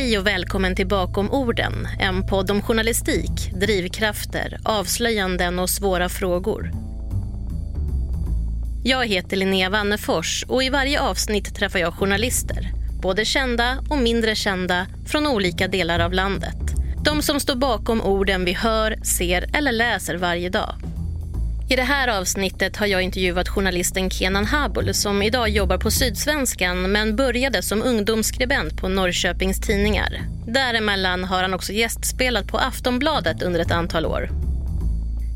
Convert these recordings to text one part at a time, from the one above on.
Hej och välkommen till Bakom orden, en podd om journalistik, drivkrafter, avslöjanden och svåra frågor. Jag heter Linnea Wannefors och i varje avsnitt träffar jag journalister, både kända och mindre kända, från olika delar av landet. De som står bakom orden vi hör, ser eller läser varje dag. I det här avsnittet har jag intervjuat journalisten Kenan Habul som idag jobbar på Sydsvenskan men började som ungdomsskribent på Norrköpings Tidningar. Däremellan har han också gästspelat på Aftonbladet under ett antal år.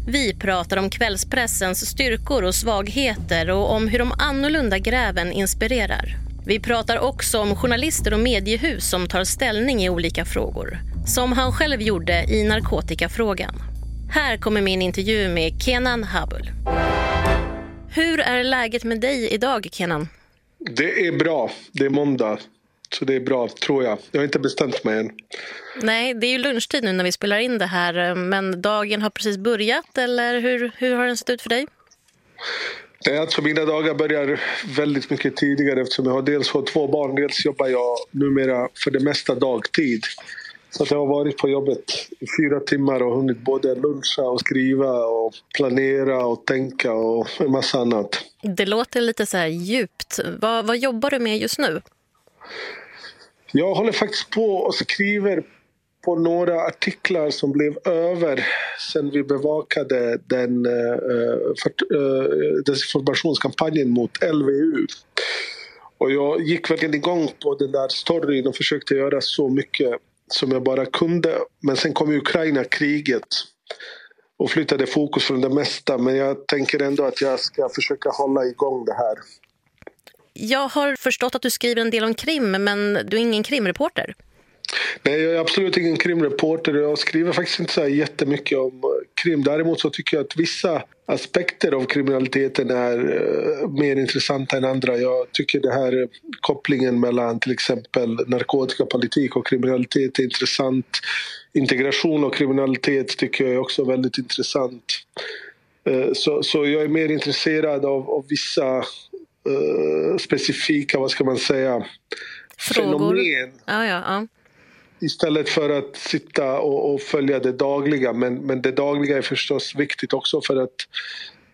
Vi pratar om kvällspressens styrkor och svagheter och om hur de annorlunda gräven inspirerar. Vi pratar också om journalister och mediehus som tar ställning i olika frågor. Som han själv gjorde i narkotikafrågan. Här kommer min intervju med Kenan Habul. Hur är läget med dig idag, Kenan? Det är bra. Det är måndag. Så det är bra, tror jag. Jag har inte bestämt mig än. Nej, det är ju lunchtid nu när vi spelar in det här. Men dagen har precis börjat, eller hur, hur har den sett ut för dig? Nej, alltså mina dagar börjar väldigt mycket tidigare eftersom jag har dels har två barn, dels jobbar jag numera för det mesta dagtid. Så jag har varit på jobbet i fyra timmar och hunnit både luncha och skriva och planera och tänka och en massa annat. Det låter lite så här djupt. Vad, vad jobbar du med just nu? Jag håller faktiskt på och skriver på några artiklar som blev över sen vi bevakade den uh, för, uh, desinformationskampanjen mot LVU. Och jag gick verkligen igång på den där storyn och försökte göra så mycket som jag bara kunde. Men sen kom Ukraina-kriget och flyttade fokus från det mesta. Men jag tänker ändå att jag ska försöka hålla igång det här. Jag har förstått att du skriver en del om krim, men du är ingen krimreporter. Nej, jag är absolut ingen krimreporter. Jag skriver faktiskt inte så jättemycket om krim. Däremot så tycker jag att vissa aspekter av kriminaliteten är uh, mer intressanta än andra. Jag tycker det här kopplingen mellan till exempel narkotikapolitik och kriminalitet är intressant. Integration och kriminalitet tycker jag är också väldigt intressant. Så, så jag är mer intresserad av, av vissa uh, specifika, vad ska man säga, Frågor. fenomen. Ja, ja, ja istället för att sitta och, och, följa det dagliga. Men, men det dagliga är förstås viktigt också för att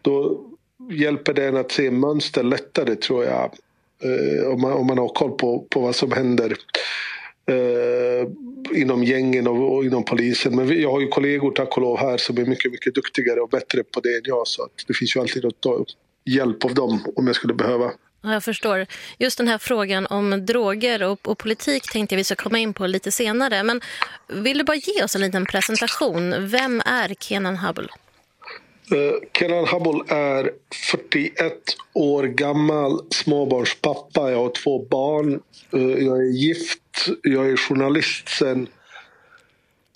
då hjälper det en att se mönster lättare tror jag. Eh, om, man, om man har koll på, på vad som händer eh, inom gängen och, och, inom polisen. Men vi, jag har ju kollegor tack och lov här som är mycket, mycket duktigare och bättre på det än jag. Så att det finns ju alltid att ta hjälp av dem om jag skulle behöva. Jag förstår. Just den här frågan om droger och, och, politik tänkte jag vi ska komma in på lite senare. Men vill du bara ge oss en liten presentation? Vem är Kenan Habul? Uh, Kenan Habul är 41 år gammal småbarnspappa. Jag har två barn. Uh, jag är gift. Jag är journalist sen...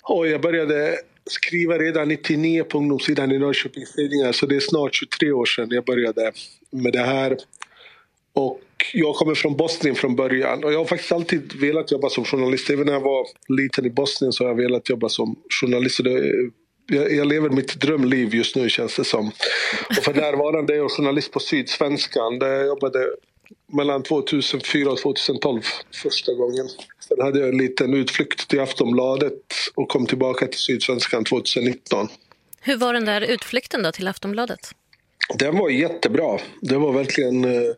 Och jag började skriva redan 99 på ungdomssidan i Norrköpings Tidningar. Så det är snart 23 år sedan jag började med det här. Och jag kommer från Bosnien från början och jag har faktiskt alltid velat jobba som journalist. Även när jag var liten i Bosnien så har jag velat jobba som journalist. Jag, lever mitt drömliv just nu känns det som. Och för närvarande är jag journalist på Sydsvenskan där jag jobbade mellan 2004 och 2012 första gången. Sen hade jag en liten utflykt till Aftonbladet och kom tillbaka till Sydsvenskan 2019. Hur var den där utflykten då till Aftonbladet? Den var jättebra. Det var verkligen Eh,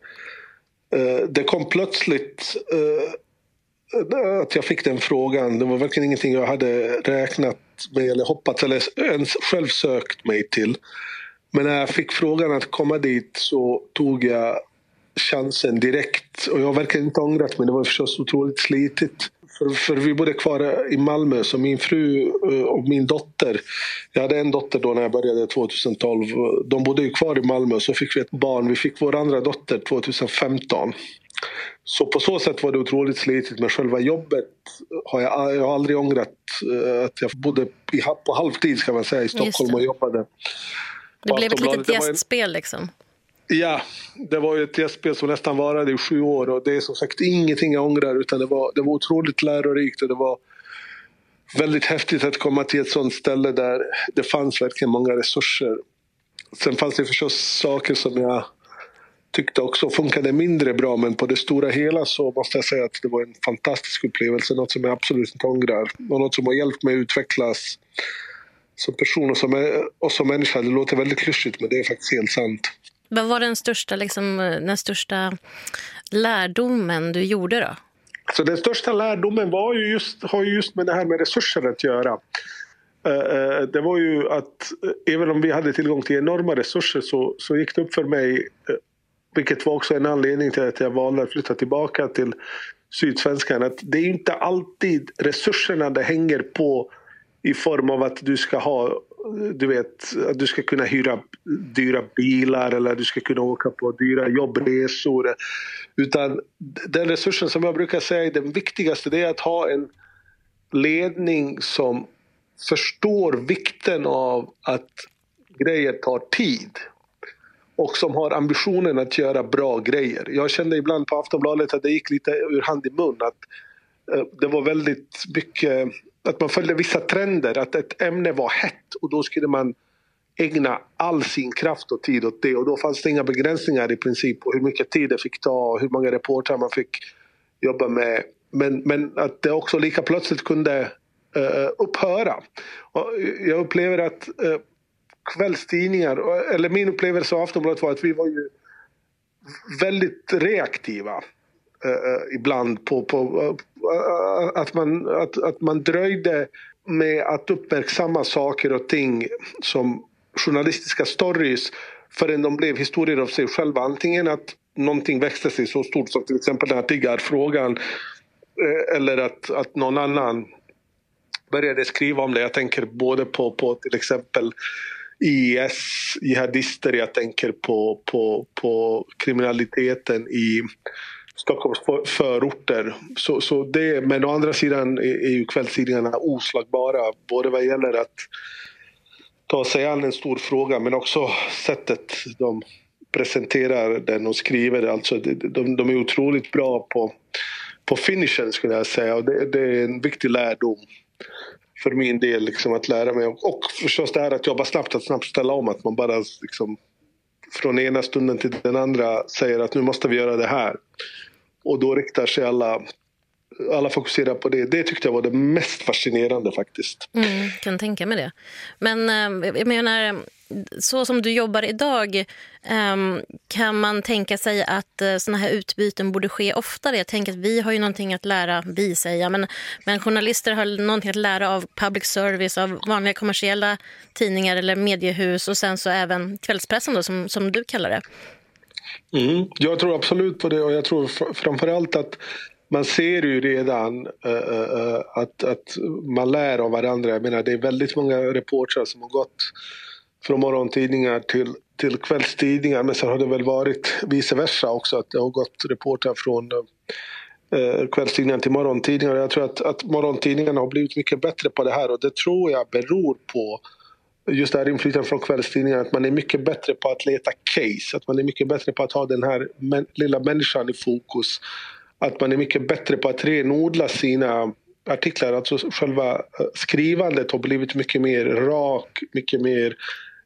Eh, det kom plötsligt eh, att jag fick den frågan. Det var verkligen ingenting jag hade räknat med eller hoppats eller ens själv sökt mig till. Men när jag fick frågan att komma dit så tog jag chansen direkt. Och jag har verkligen inte ångrat mig. Det var förstås otroligt slitigt. För, vi bodde kvar i Malmö, så min fru eh, och min dotter, jag hade en dotter då när jag började 2012, de bodde ju kvar i Malmö så fick vi ett barn. Vi fick vår andra dotter 2015. Så på så sätt var det otroligt slitigt, men själva jobbet har jag, jag har aldrig ångrat eh, att jag bodde på halvtid ska man säga i Stockholm och jobbade. Det blev ett litet gästspel liksom? Ja, det var ju ett gästspel som nästan varade i sju år och det är som sagt ingenting jag ångrar utan det var, det var otroligt lärorikt och det var väldigt häftigt att komma till ett sånt ställe där det fanns verkligen många resurser. Sen fanns det förstås saker som jag tyckte också funkade mindre bra. Men på det stora hela så måste jag säga att det var en fantastisk upplevelse. Något som jag absolut inte ångrar. Och något som har hjälpt mig att utvecklas som person och som, och som människa. Det låter väldigt klyschigt men det är faktiskt helt sant. Vad var den största, liksom, eh, den största lärdomen du gjorde då? Så den största lärdomen var ju just, har ju just med det här med resurser att göra. Eh, eh, det var ju att även om vi hade tillgång till enorma resurser så, så gick det upp för mig, vilket var också en anledning till att jag valde att flytta tillbaka till Sydsvenskan, att det är inte alltid resurserna det hänger på i form av att du ska ha du vet, att du ska kunna hyra dyra bilar eller du ska kunna åka på dyra jobbresor. Utan den resursen som jag brukar säga är den viktigaste, det är att ha en ledning som förstår vikten av att grejer tar tid och som har ambitionen att göra bra grejer. Jag kände ibland på Aftonbladet att det gick lite ur hand i mun. Att Eh, det var väldigt mycket att man följde vissa trender. Att ett ämne var hett och då skulle man ägna all sin kraft och tid åt det. Och då fanns det inga begränsningar i princip på hur mycket tid det fick ta och hur många reportrar man fick jobba med. Men, men att det också lika plötsligt kunde uh, upphöra. Och jag upplever att uh, kvällstidningar, eller min upplevelse av Aftonbladet var att vi var ju väldigt reaktiva. Uh, ibland på, på Eh, att, man, att, att man dröjde med att uppmärksamma saker och ting som journalistiska stories förrän de blev historier av sig själva. Antingen att någonting växte sig så stort som till exempel den här tiggarfrågan eh, eller att, att någon annan började skriva om det. Jag tänker både på, på till exempel IS, jihadister, jag tänker på, på, på kriminaliteten i Stockholms förorter. Så, så det, men å andra sidan är, är ju kvällstidningarna oslagbara. Både vad gäller att ta sig an en stor fråga men också sättet de presenterar den och skriver. Alltså, de, de är otroligt bra på, på finishen skulle jag säga. Och det, det är en viktig lärdom för min del liksom, att lära mig. Och, och förstås det här att jobba snabbt, att snabbt ställa om. Att man bara liksom, från ena stunden till den andra säger att nu måste vi göra det här. Och då riktar sig alla alla fokuserar på det. Det tyckte jag var det mest fascinerande faktiskt. Mm, kan tänka mig det. Men eh, jag menar, så som du jobbar idag, ehm, kan man tänka sig att sådana såna här utbyten borde ske oftare? Jag tänker att vi har ju någonting att lära, vi säger, men, men journalister har någonting att lära av public service, av vanliga kommersiella tidningar eller mediehus och sen så även kvällspressen då, som, som du kallar det. Mm, jag tror absolut på det och jag tror framförallt att man ser ju redan uh, att, att man lär av varandra. Jag menar, det är väldigt många reportrar som har gått från morgontidningar till, till kvällstidningar. Men sen har det väl varit vice versa också. Att det har gått reportrar från uh, kvällstidningar till morgontidningar. Jag tror att, att morgontidningarna har blivit mycket bättre på det här och det tror jag beror på just det här inflytandet från kvällstidningar, att man är mycket bättre på att leta case, att man är mycket bättre på att ha den här lilla människan i fokus att man är mycket bättre på att renodla sina artiklar. Alltså själva eh, skrivandet har blivit mycket mer rak, mycket mer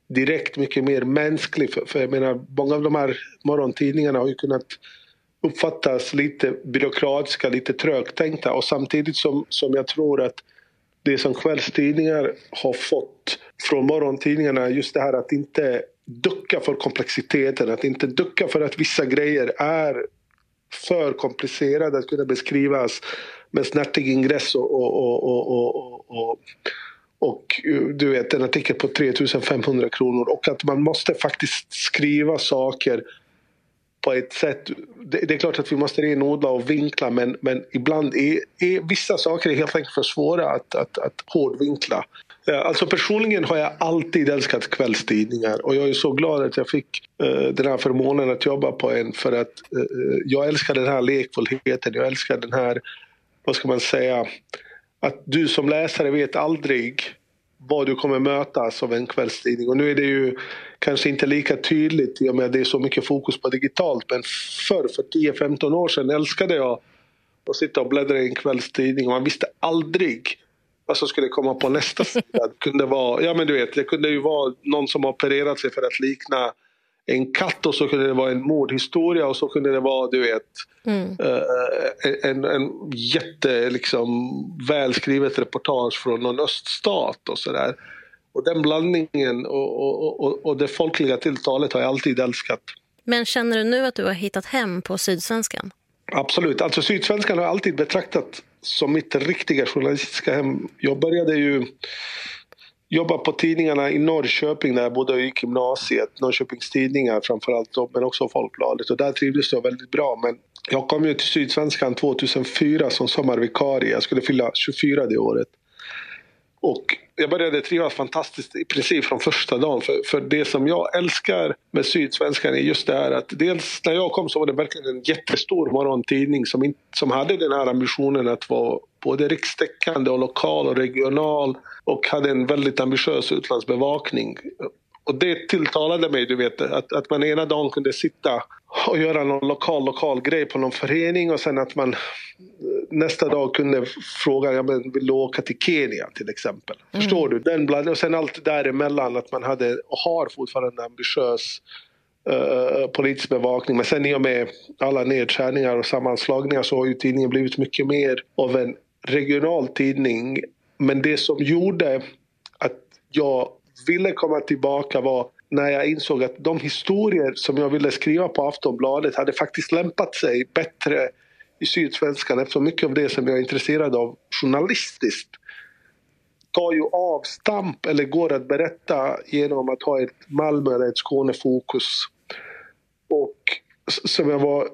direkt, mycket mer mänsklig. För, för jag menar, många av de här morgontidningarna har ju kunnat uppfattas lite byråkratiska, lite trögtänkta och samtidigt som, som jag tror att det som kvällstidningar har fått från morgontidningarna, just det här att inte ducka för komplexiteten, att inte ducka för att vissa grejer är för komplicerade att kunna beskrivas med snärtig ingress och, och, och, och, och du vet en artikel på 3500 kronor och att man måste faktiskt skriva saker på ett sätt. Det, det är klart att vi måste renodla och vinkla men, men ibland är, är vissa saker helt enkelt för svåra att, att, att hårdvinkla. Alltså personligen har jag alltid älskat kvällstidningar och jag är så glad att jag fick uh, den här förmånen att jobba på en för att uh, jag älskar den här lekfullheten, jag älskar den här, vad ska man säga, att du som läsare vet aldrig vad du kommer mötas av en kvällstidning. Och nu är det ju kanske inte lika tydligt i och med att det är så mycket fokus på digitalt. Men förr, för 10-15 år sedan, älskade jag att sitta och bläddra i en kvällstidning. Och man visste aldrig vad som skulle komma på nästa sida. Det kunde vara, ja men du vet, det kunde ju vara någon som opererat sig för att likna en katt och så kunde det vara en mordhistoria och så kunde det vara du vet mm. uh, en, en jätte liksom, välskrivet reportage från någon öststat och sådär. Och den blandningen och, och, och, och det folkliga tilltalet har jag alltid älskat. Men känner du nu att du har hittat hem på Sydsvenskan? Absolut. Alltså Sydsvenskan har jag alltid betraktat som mitt riktiga journalistiska hem. Jag började ju Jobbade på tidningarna i Norrköping när jag bodde och i gymnasiet. Norrköpings tidningar framförallt, men också Folkbladet. Och där trivdes jag väldigt bra. Men jag kom ju till Sydsvenskan 2004 som sommarvikarie. Jag skulle fylla 24 det året. Och jag började trivas fantastiskt i princip från första dagen. För, för det som jag älskar med Sydsvenskan är just det här att dels när jag kom så var det verkligen en jättestor morgontidning som, in, som hade den här ambitionen att vara både rikstäckande och lokal och regional och hade en väldigt ambitiös utlandsbevakning. Och det tilltalade mig, du vet, att, att man ena dagen kunde sitta och göra någon lokal, lokal grej på någon förening och sen att man nästa dag kunde fråga, ja, men vill du åka till Kenya till exempel? Mm. Förstår du? Den bland, och sen allt däremellan att man hade och har fortfarande en ambitiös uh, politisk bevakning. Men sen i och med alla nedskärningar och sammanslagningar så har ju tidningen blivit mycket mer av en regional tidning. Men det som gjorde att jag ville komma tillbaka var när jag insåg att de historier som jag ville skriva på Aftonbladet hade faktiskt lämpat sig bättre i Sydsvenskan eftersom mycket av det som jag är intresserad av journalistiskt tar ju avstamp eller går att berätta genom att ha ett Malmö eller ett Skånefokus. Och som jag var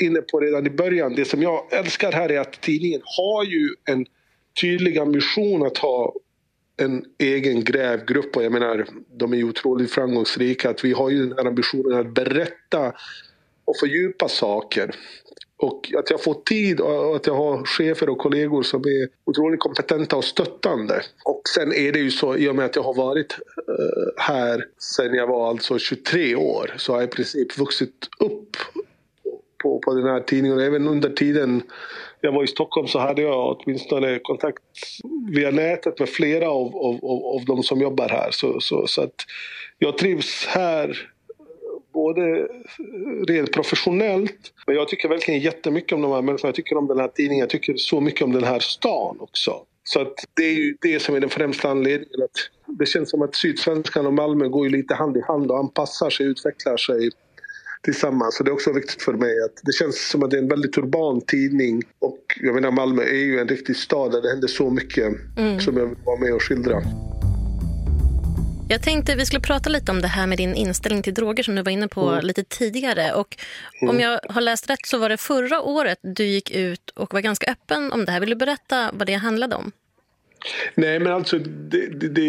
inne på redan i början, det som jag älskar här är att tidningen har ju en tydlig ambition att ha en egen grävgrupp och jag menar, de är ju otroligt framgångsrika. Att vi har ju den här ambitionen att berätta och fördjupa saker. Och att jag får tid och att jag har chefer och kollegor som är otroligt kompetenta och stöttande. Och sen är det ju så, i och med att jag har varit eh, här sen jag var alltså 23 år, så har jag i princip vuxit upp på, på den här tidningen. Även under tiden jag var i Stockholm så hade jag åtminstone kontakt via nätet med flera av, av, av, av de som jobbar här. Så, så, så att jag trivs här både rent professionellt, men jag tycker verkligen jättemycket om de här människorna. Jag tycker om den här tidningen, jag tycker så mycket om den här stan också. Så att det är ju det som är den främsta anledningen. Att det känns som att Sydsvenskan och Malmö går ju lite hand i hand och anpassar sig, utvecklar sig tillsammans. Så det är också viktigt för mig att det känns som att det är en väldigt urban tidning. Och jag menar Malmö är ju en riktig stad där det händer så mycket mm. som jag vill vara med och skildra. Jag tänkte vi skulle prata lite om det här med din inställning till droger som du var inne på mm. lite tidigare. Och mm. Om jag har läst rätt så var det förra året du gick ut och var ganska öppen om det här. Vill du berätta vad det handlade om? Nej, men alltså, det, det, det,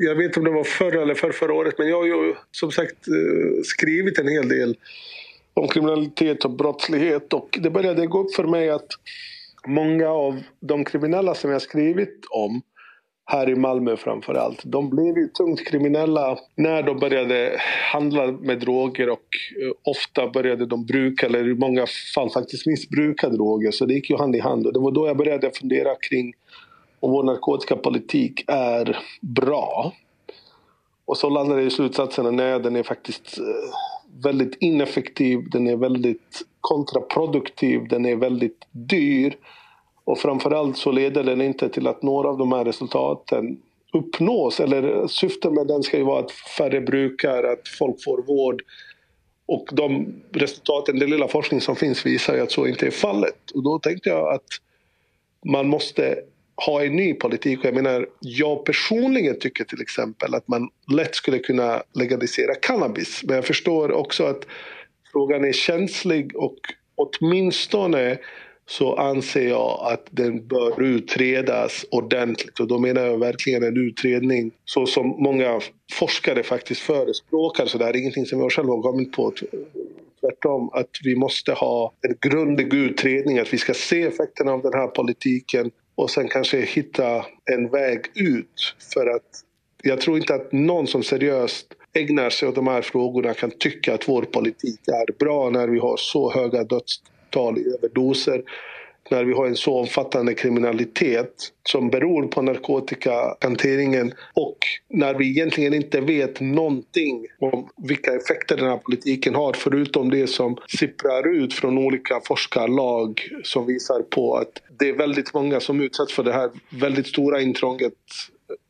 jag vet inte om det var förra eller för förra året, men jag har ju som sagt eh, skrivit en hel del om kriminalitet och brottslighet och det började gå upp för mig att många av de kriminella som jag skrivit om här i Malmö framför allt. De blev ju tungt kriminella när de började handla med droger och eh, ofta började de bruka, eller i många fall faktiskt missbruka droger. Så det gick ju hand i hand. Och det var då jag började fundera kring om vår narkotikapolitik är bra. Och så landar det i slutsatsen att nej, den är faktiskt eh, väldigt ineffektiv, den är väldigt kontraproduktiv, den är väldigt dyr. Och framförallt så leder den inte till att några av de här resultaten uppnås. Eller syftet med den ska ju vara att färre brukar, att folk får vård. Och de resultaten, den lilla forskning som finns visar ju att så inte är fallet. Och då tänkte jag att man måste ha en ny politik. Jag menar, jag personligen tycker till exempel att man lätt skulle kunna legalisera cannabis. Men jag förstår också att frågan är känslig och åtminstone så anser jag att den bör utredas ordentligt. Och då menar jag verkligen en utredning så som många forskare faktiskt förespråkar. Så det här är ingenting som jag själv har kommit på. Tvärtom, att vi måste ha en grundlig utredning, att vi ska se effekterna av den här politiken och sen kanske hitta en väg ut. För att jag tror inte att någon som seriöst ägnar sig åt de här frågorna kan tycka att vår politik är bra när vi har så höga dödstal i överdoser när vi har en så omfattande kriminalitet som beror på narkotikahanteringen och när vi egentligen inte vet någonting om vilka effekter den här politiken har förutom det som sipprar ut från olika forskarlag som visar på att det är väldigt många som utsätts för det här väldigt stora intrånget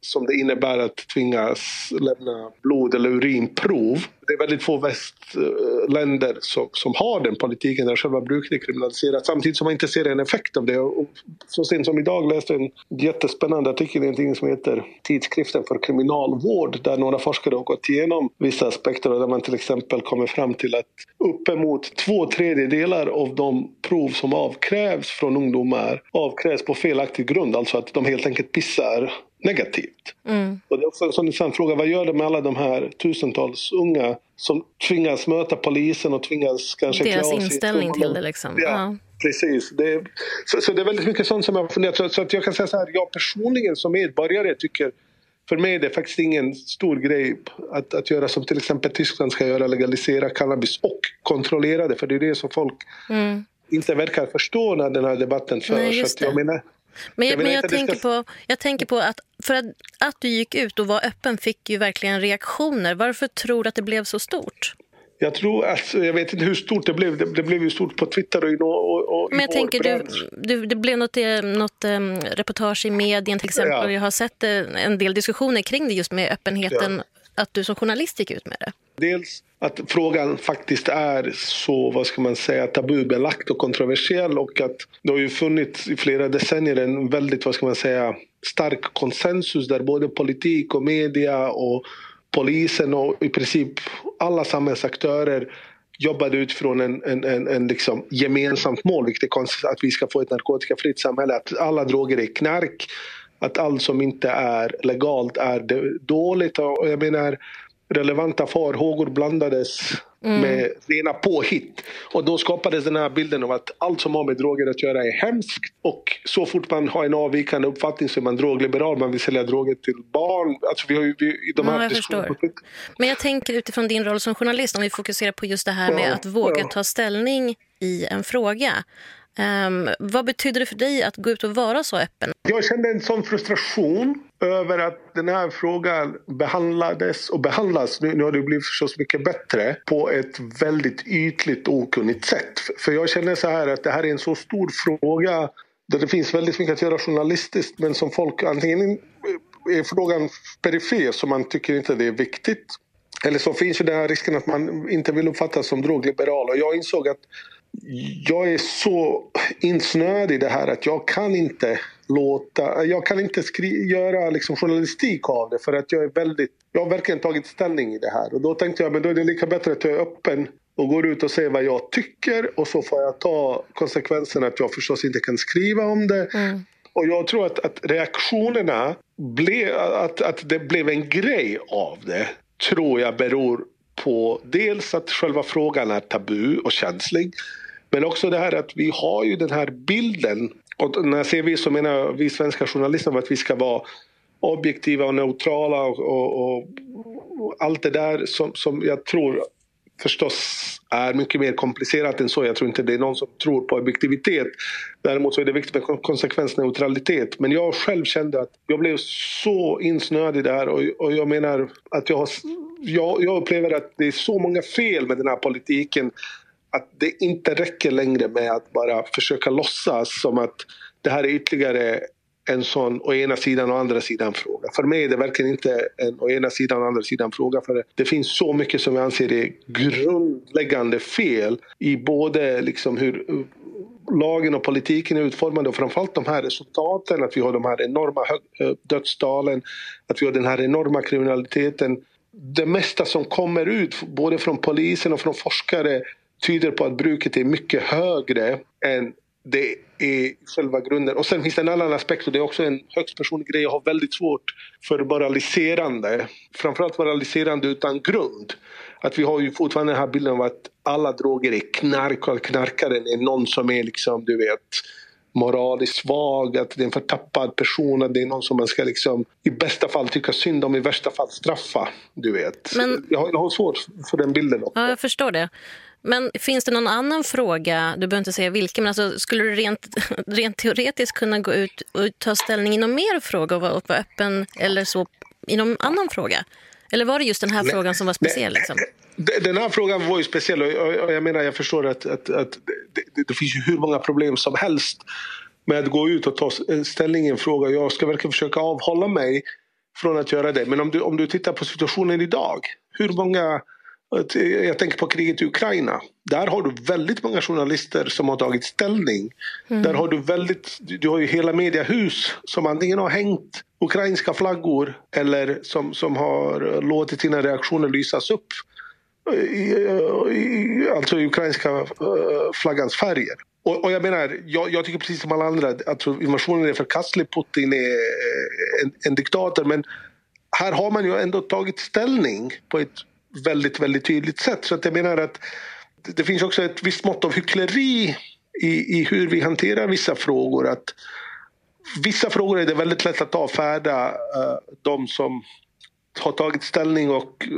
som det innebär att tvingas lämna blod eller urinprov. Det är väldigt få västländer som, som har den politiken där själva bruket är kriminaliserat samtidigt som man inte ser en effekt av det. Och så sent som idag läste jag en jättespännande artikel i en tidning som heter Tidskriften för kriminalvård där några forskare har gått igenom vissa aspekter och där man till exempel kommer fram till att uppemot två tredjedelar av de prov som avkrävs från ungdomar avkrävs på felaktig grund, alltså att de helt enkelt pissar negativt. Mm. Och det är också en sån intressant fråga, vad gör det med alla de här tusentals unga som tvingas möta polisen och tvingas kanske Deras inställning till det liksom. Ja, ja. Precis. Det så, så, det är väldigt mycket sånt som jag har funderat så, så att jag kan säga så här, jag personligen som medborgare tycker för mig är det faktiskt ingen stor grej att, att göra som till exempel Tyskland ska göra, legalisera cannabis och kontrollera det. För det är det som folk mm. inte verkar förstå när den här debatten förs. Nej, jag menar, men jag, jag men jag tänker, ska... på, jag tänker på att för att, att du gick ut och var öppen fick ju verkligen reaktioner. Varför tror du att det blev så stort? Jag tror, alltså, jag vet inte hur stort det blev. Det, det blev ju stort på Twitter och, och, och Men jag tänker, du, du, det blev något, eh, något um, reportage i medien till exempel. Ja. Jag har sett uh, en del diskussioner kring det just med öppenheten. Att du som journalist gick ut med det. Dels att frågan faktiskt är så, vad ska man säga, tabubelagt och kontroversiell och att det har ju funnits i flera decennier en väldigt, vad ska man säga, stark konsensus där både politik och media och polisen och i princip alla samhällsaktörer jobbade utifrån en, en, en, en liksom gemensamt mål, vilket är konstigt att vi ska få ett narkotikafritt samhälle, att alla droger är knark, att allt som inte är legalt är dåligt. Och jag menar, relevanta farhågor blandades mm. med rena påhitt. Och då skapades den här bilden av att allt som har med droger att göra är hemskt. Och så fort man har en avvikande uppfattning så är man drogliberal, man vill sälja droger till barn. Alltså vi har ju, vi, i de här ja, jag förstår. Men jag tänker utifrån din roll som journalist, om vi fokuserar på just det här med att våga ja. ta ställning i en fråga. Um, vad betyder det för dig att gå ut och vara så öppen? Jag kände en sån frustration över att den här frågan behandlades och behandlas, nu, nu har det blivit förstås mycket bättre, på ett väldigt ytligt och okunnigt sätt. För jag känner så här att det här är en så stor fråga där det finns väldigt mycket att göra journalistiskt men som folk antingen eh, är frågan perifer så man tycker inte det är viktigt. Eller så finns ju den här risken att man inte vill uppfattas som drogliberal. Och jag insåg att jag är så insnöad i det här att jag kan inte låta, jag kan inte skri- göra liksom journalistik av det för att jag är väldigt, jag har verkligen tagit ställning i det här och då tänkte jag men då är det lika bättre att jag är öppen och går ut och säger vad jag tycker och så får jag ta konsekvenserna att jag förstås inte kan skriva om det. Mm. Och jag tror att, att reaktionerna, blev, att, att det blev en grej av det, tror jag beror på dels att själva frågan är tabu och känslig. Men också det här att vi har ju den här bilden. Och när jag säger vi så menar jag vi svenska journalister att vi ska vara objektiva och neutrala och, och, och, och allt det där som, som jag tror förstås är mycket mer komplicerat än så. Jag tror inte det är någon som tror på objektivitet. Däremot så är det viktigt med konsekvensneutralitet. Men jag själv kände att jag blev så insnöad i det här och, och jag menar att jag, har, jag, jag upplever att det är så många fel med den här politiken att det inte räcker längre med att bara försöka låtsas som att det här är ytterligare en sån å ena sidan och andra sidan fråga. För mig är det verkligen inte en å ena sidan och andra sidan fråga. För det finns så mycket som jag anser är grundläggande fel i både liksom hur lagen och politiken är utformade och framförallt de här resultaten, att vi har de här enorma dödstalen, att vi har den här enorma kriminaliteten. Det mesta som kommer ut, både från polisen och från forskare, tyder på att bruket är mycket högre än det är själva grunden. Och sen finns det en annan aspekt och det är också en högst personlig grej. Jag har väldigt svårt för moraliserande. Framförallt moraliserande utan grund. Att vi har ju fortfarande den här bilden av att alla droger är knark och att knarkaren är någon som är liksom, du vet, moraliskt svag, att det är en förtappad person, att det är någon som man ska liksom i bästa fall tycka synd om, i värsta fall straffa. Du vet. Men, jag, har, jag har svårt för den bilden också. Ja, jag förstår det. Men finns det någon annan fråga, du behöver inte säga vilken, men alltså, skulle du rent, rent teoretiskt kunna gå ut och ta ställning i någon mer fråga och vara öppen eller så i någon annan fråga? Eller var det just den här nej, frågan som var speciell? Liksom? Den här frågan var ju speciell och jag menar jag förstår att, att, att det, det, det, finns ju hur många problem som helst med att gå ut och ta ställning i en fråga. Jag ska verkligen försöka avhålla mig från att göra det. Men om du, om du tittar på situationen idag. Hur många jag tänker på kriget i Ukraina. Där har du väldigt många journalister som har tagit ställning. Mm. Där har du väldigt, du har ju hela mediehus som antingen har hängt ukrainska flaggor eller som, som har låtit sina reaktioner lysas upp. I, i, alltså i ukrainska flaggans färger. Och, och, jag menar, jag, jag, tycker precis som alla andra att alltså, invasionen är förkastlig. Putin är en, en diktator. Men här har man ju ändå tagit ställning på ett väldigt, väldigt tydligt sätt. Så att jag menar att det finns också ett visst mått av hyckleri i, i hur vi hanterar vissa frågor. Att vissa frågor är det väldigt lätt att avfärda uh, de som har tagit ställning och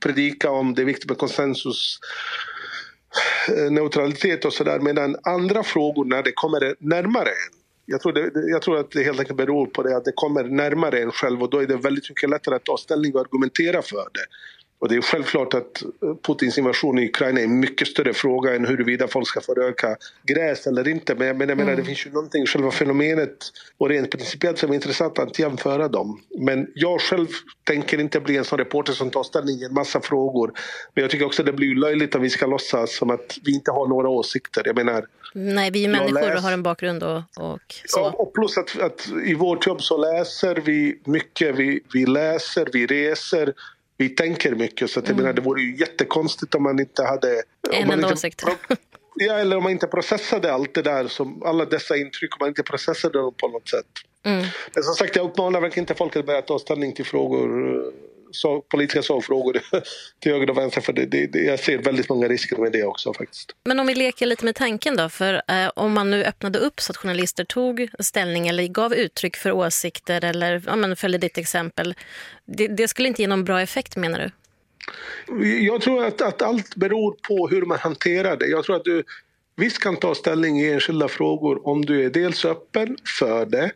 predika om det är viktigt med konsensus eh, neutralitet och sådär. Medan andra frågor när det kommer närmare en. Jag tror, det, jag tror att det helt enkelt beror på det att det kommer närmare en själv och då är det väldigt mycket lättare att ta ställning och argumentera för det. Och det är självklart att eh, Putins invasion i Ukraina är en mycket större fråga än huruvida folk ska få röka gräs eller inte. Men jag menar, mm. det finns ju någonting i själva fenomenet och rent principiellt som är intressant att jämföra dem. Men jag själv tänker inte bli en sån reporter som tar ställning i en massa frågor. Men jag tycker också det blir löjligt om vi ska låtsas som att vi inte har några åsikter. Jag menar, Nej, vi är människor och har en bakgrund och, och så. Ja, och plus att, att, i vårt jobb så läser vi mycket. Vi, vi läser, vi reser vi tänker mycket. Så att, mm. menar, det vore ju jättekonstigt om man inte hade... En enda åsikt. Ja, eller om man inte processade allt det där, som, alla dessa intryck, om man inte processade dem på något sätt. Mm. Men som sagt, jag uppmanar verkligen inte folk att börja ta ställning till frågor så, politiska sakfrågor till höger och vänster. För det, det, jag ser väldigt många risker med det också faktiskt. Men om vi leker lite med tanken då. För eh, om man nu öppnade upp så att journalister tog ställning eller gav uttryck för åsikter eller ja, men följde ditt exempel. Det, det skulle inte ge någon bra effekt menar du? Jag tror att, att allt beror på hur man hanterar det. Jag tror att du visst kan ta ställning i enskilda frågor om du är dels öppen för det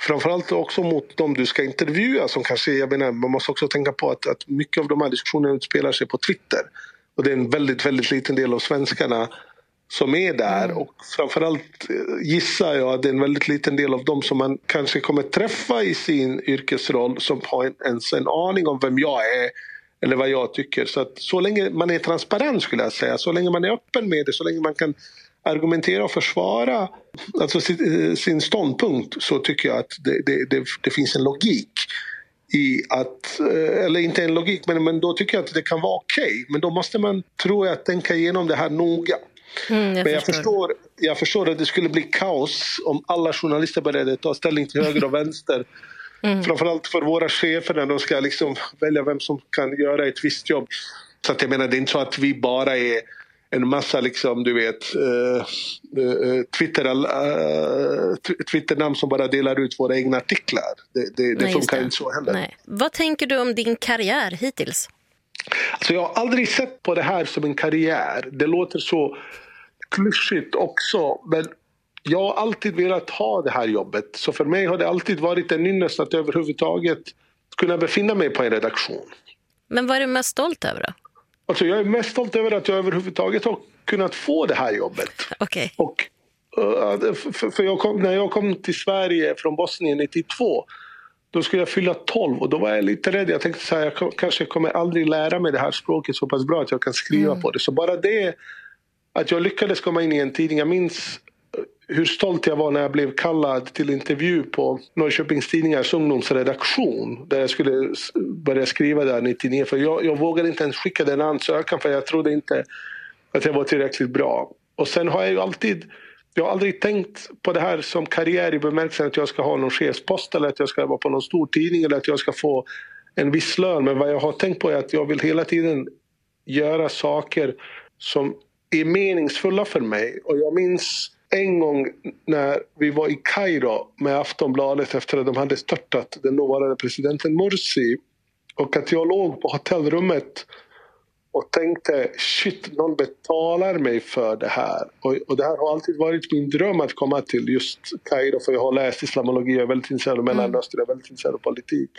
Framförallt också mot de du ska intervjua som kanske, jag menar, man måste också tänka på att, att mycket av de här diskussionerna utspelar sig på Twitter. Och det är en väldigt, väldigt liten del av svenskarna som är där mm. och framförallt eh, gissar jag att det är en väldigt liten del av dem som man kanske kommer träffa i sin yrkesroll som har ens en aning om vem jag är eller vad jag tycker. Så att så länge man är transparent skulle jag säga, så länge man är öppen med det, så länge man kan argumentera och försvara alltså sin, eh, sin ståndpunkt så tycker jag att det, det, det, det, finns en logik i att, eh, eller inte en logik, men, men då tycker jag att det kan vara okej. Okay. Men då måste man, tror jag, tänka igenom det här noga. Mm, jag men jag förstår. jag förstår att det skulle bli kaos om alla journalister började ta ställning till höger och vänster. Mm. Framförallt för våra chefer när de ska liksom välja vem som kan göra ett visst jobb. Så att jag menar, det är inte så att vi bara är en massa liksom, du vet, uh, uh, Twitter, uh, Twitternamn som bara delar ut våra egna artiklar. Det, det, det Nej, funkar det. inte så heller. Nej. Vad tänker du om din karriär hittills? Alltså jag har aldrig sett på det här som en karriär. Det låter så klyschigt också. Men jag har alltid velat ha det här jobbet. Så för mig har det alltid varit en ynnest att överhuvudtaget kunna befinna mig på en redaktion. Men vad är du mest stolt över då? Alltså jag är mest stolt över att jag överhuvudtaget har kunnat få det här jobbet. Okay. Och, uh, för, för jag kom, när jag kom till Sverige från Bosnien 92 då skulle jag fylla 12 och då var jag lite rädd. Jag tänkte att jag kanske kommer aldrig lära mig det här språket så pass bra att jag kan skriva mm. på det. Så bara det, att jag lyckades komma in i en tidning. Jag minns hur stolt jag var när jag blev kallad till intervju på Norrköpings Tidningars ungdomsredaktion där jag skulle börja skriva där 99. För jag, jag vågade inte ens skicka den ansökan för jag trodde inte att jag var tillräckligt bra. Och sen har jag ju alltid jag har aldrig tänkt på det här som karriär i bemärkelsen att jag ska ha någon chefspost eller att jag ska vara på någon stor tidning eller att jag ska få en viss lön. Men vad jag har tänkt på är att jag vill hela tiden göra saker som är meningsfulla för mig. Och jag minns en gång när vi var i Kairo med Aftonbladet efter att de hade störtat den dåvarande presidenten Morsi och att jag låg på hotellrummet och tänkte shit, någon betalar mig för det här. Och, och det här har alltid varit min dröm att komma till just Kairo för jag har läst islamologi, jag är väldigt intresserad av Mellanöstern, jag är väldigt intresserad av politik.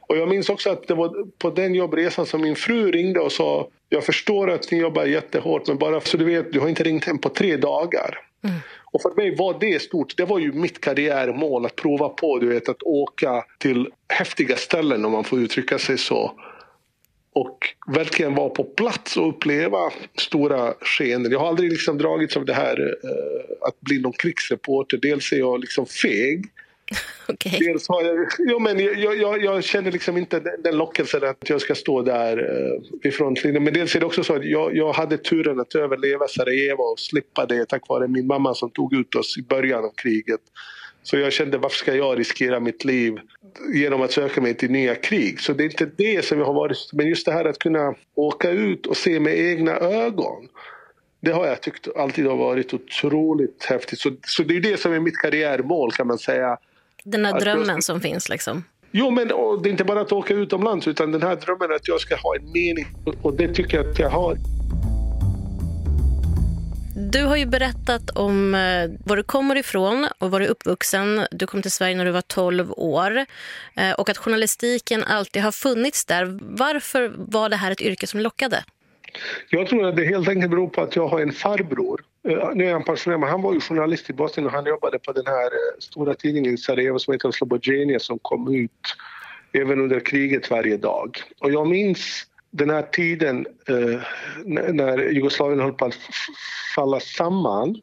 Och jag minns också att det var på den jobbresan som min fru ringde och sa jag förstår att ni jobbar jättehårt men bara så du vet, du har inte ringt hem på tre dagar. Mm. Och för mig var det stort. Det var ju mitt karriärmål att prova på du vet, att åka till häftiga ställen om man får uttrycka sig så. Och verkligen vara på plats och uppleva stora skeenden. Jag har aldrig liksom dragits av det här uh, att bli någon krigsreporter. Dels är jag liksom feg. Okay. Dels har jag, ja, men jag, jag, jag, känner liksom inte den lockelsen att jag ska stå där eh, uh, vid frontlinjen. Men dels är det också så att jag, jag hade turen att överleva Sarajevo och slippa det tack vare min mamma som tog ut oss i början av kriget. Så jag kände varför ska jag riskera mitt liv genom att söka mig till nya krig. Så det är inte det som jag har varit, men just det här att kunna åka ut och se med egna ögon. Det har jag tyckt alltid har varit otroligt häftigt. Så, så det är det som är mitt karriärmål kan man säga. Den här drömmen jag... som finns liksom. Jo, men det är inte bara att åka utomlands utan den här drömmen att jag ska ha en mening och det tycker jag att jag har. Du har ju berättat om eh, var du kommer ifrån och var du är uppvuxen. Du kom till Sverige när du var 12 år eh, och att journalistiken alltid har funnits där. Varför var det här ett yrke som lockade? Jag tror att det helt enkelt beror på att jag har en farbror. Eh, nu är han pensionär, men han var ju journalist i Bosnien och han jobbade på den här eh, stora tidningen i Sarajevo som heter Slobodjenia som kom ut även under kriget varje dag. Och jag minns den här tiden eh, när Jugoslavien höll på att falla samman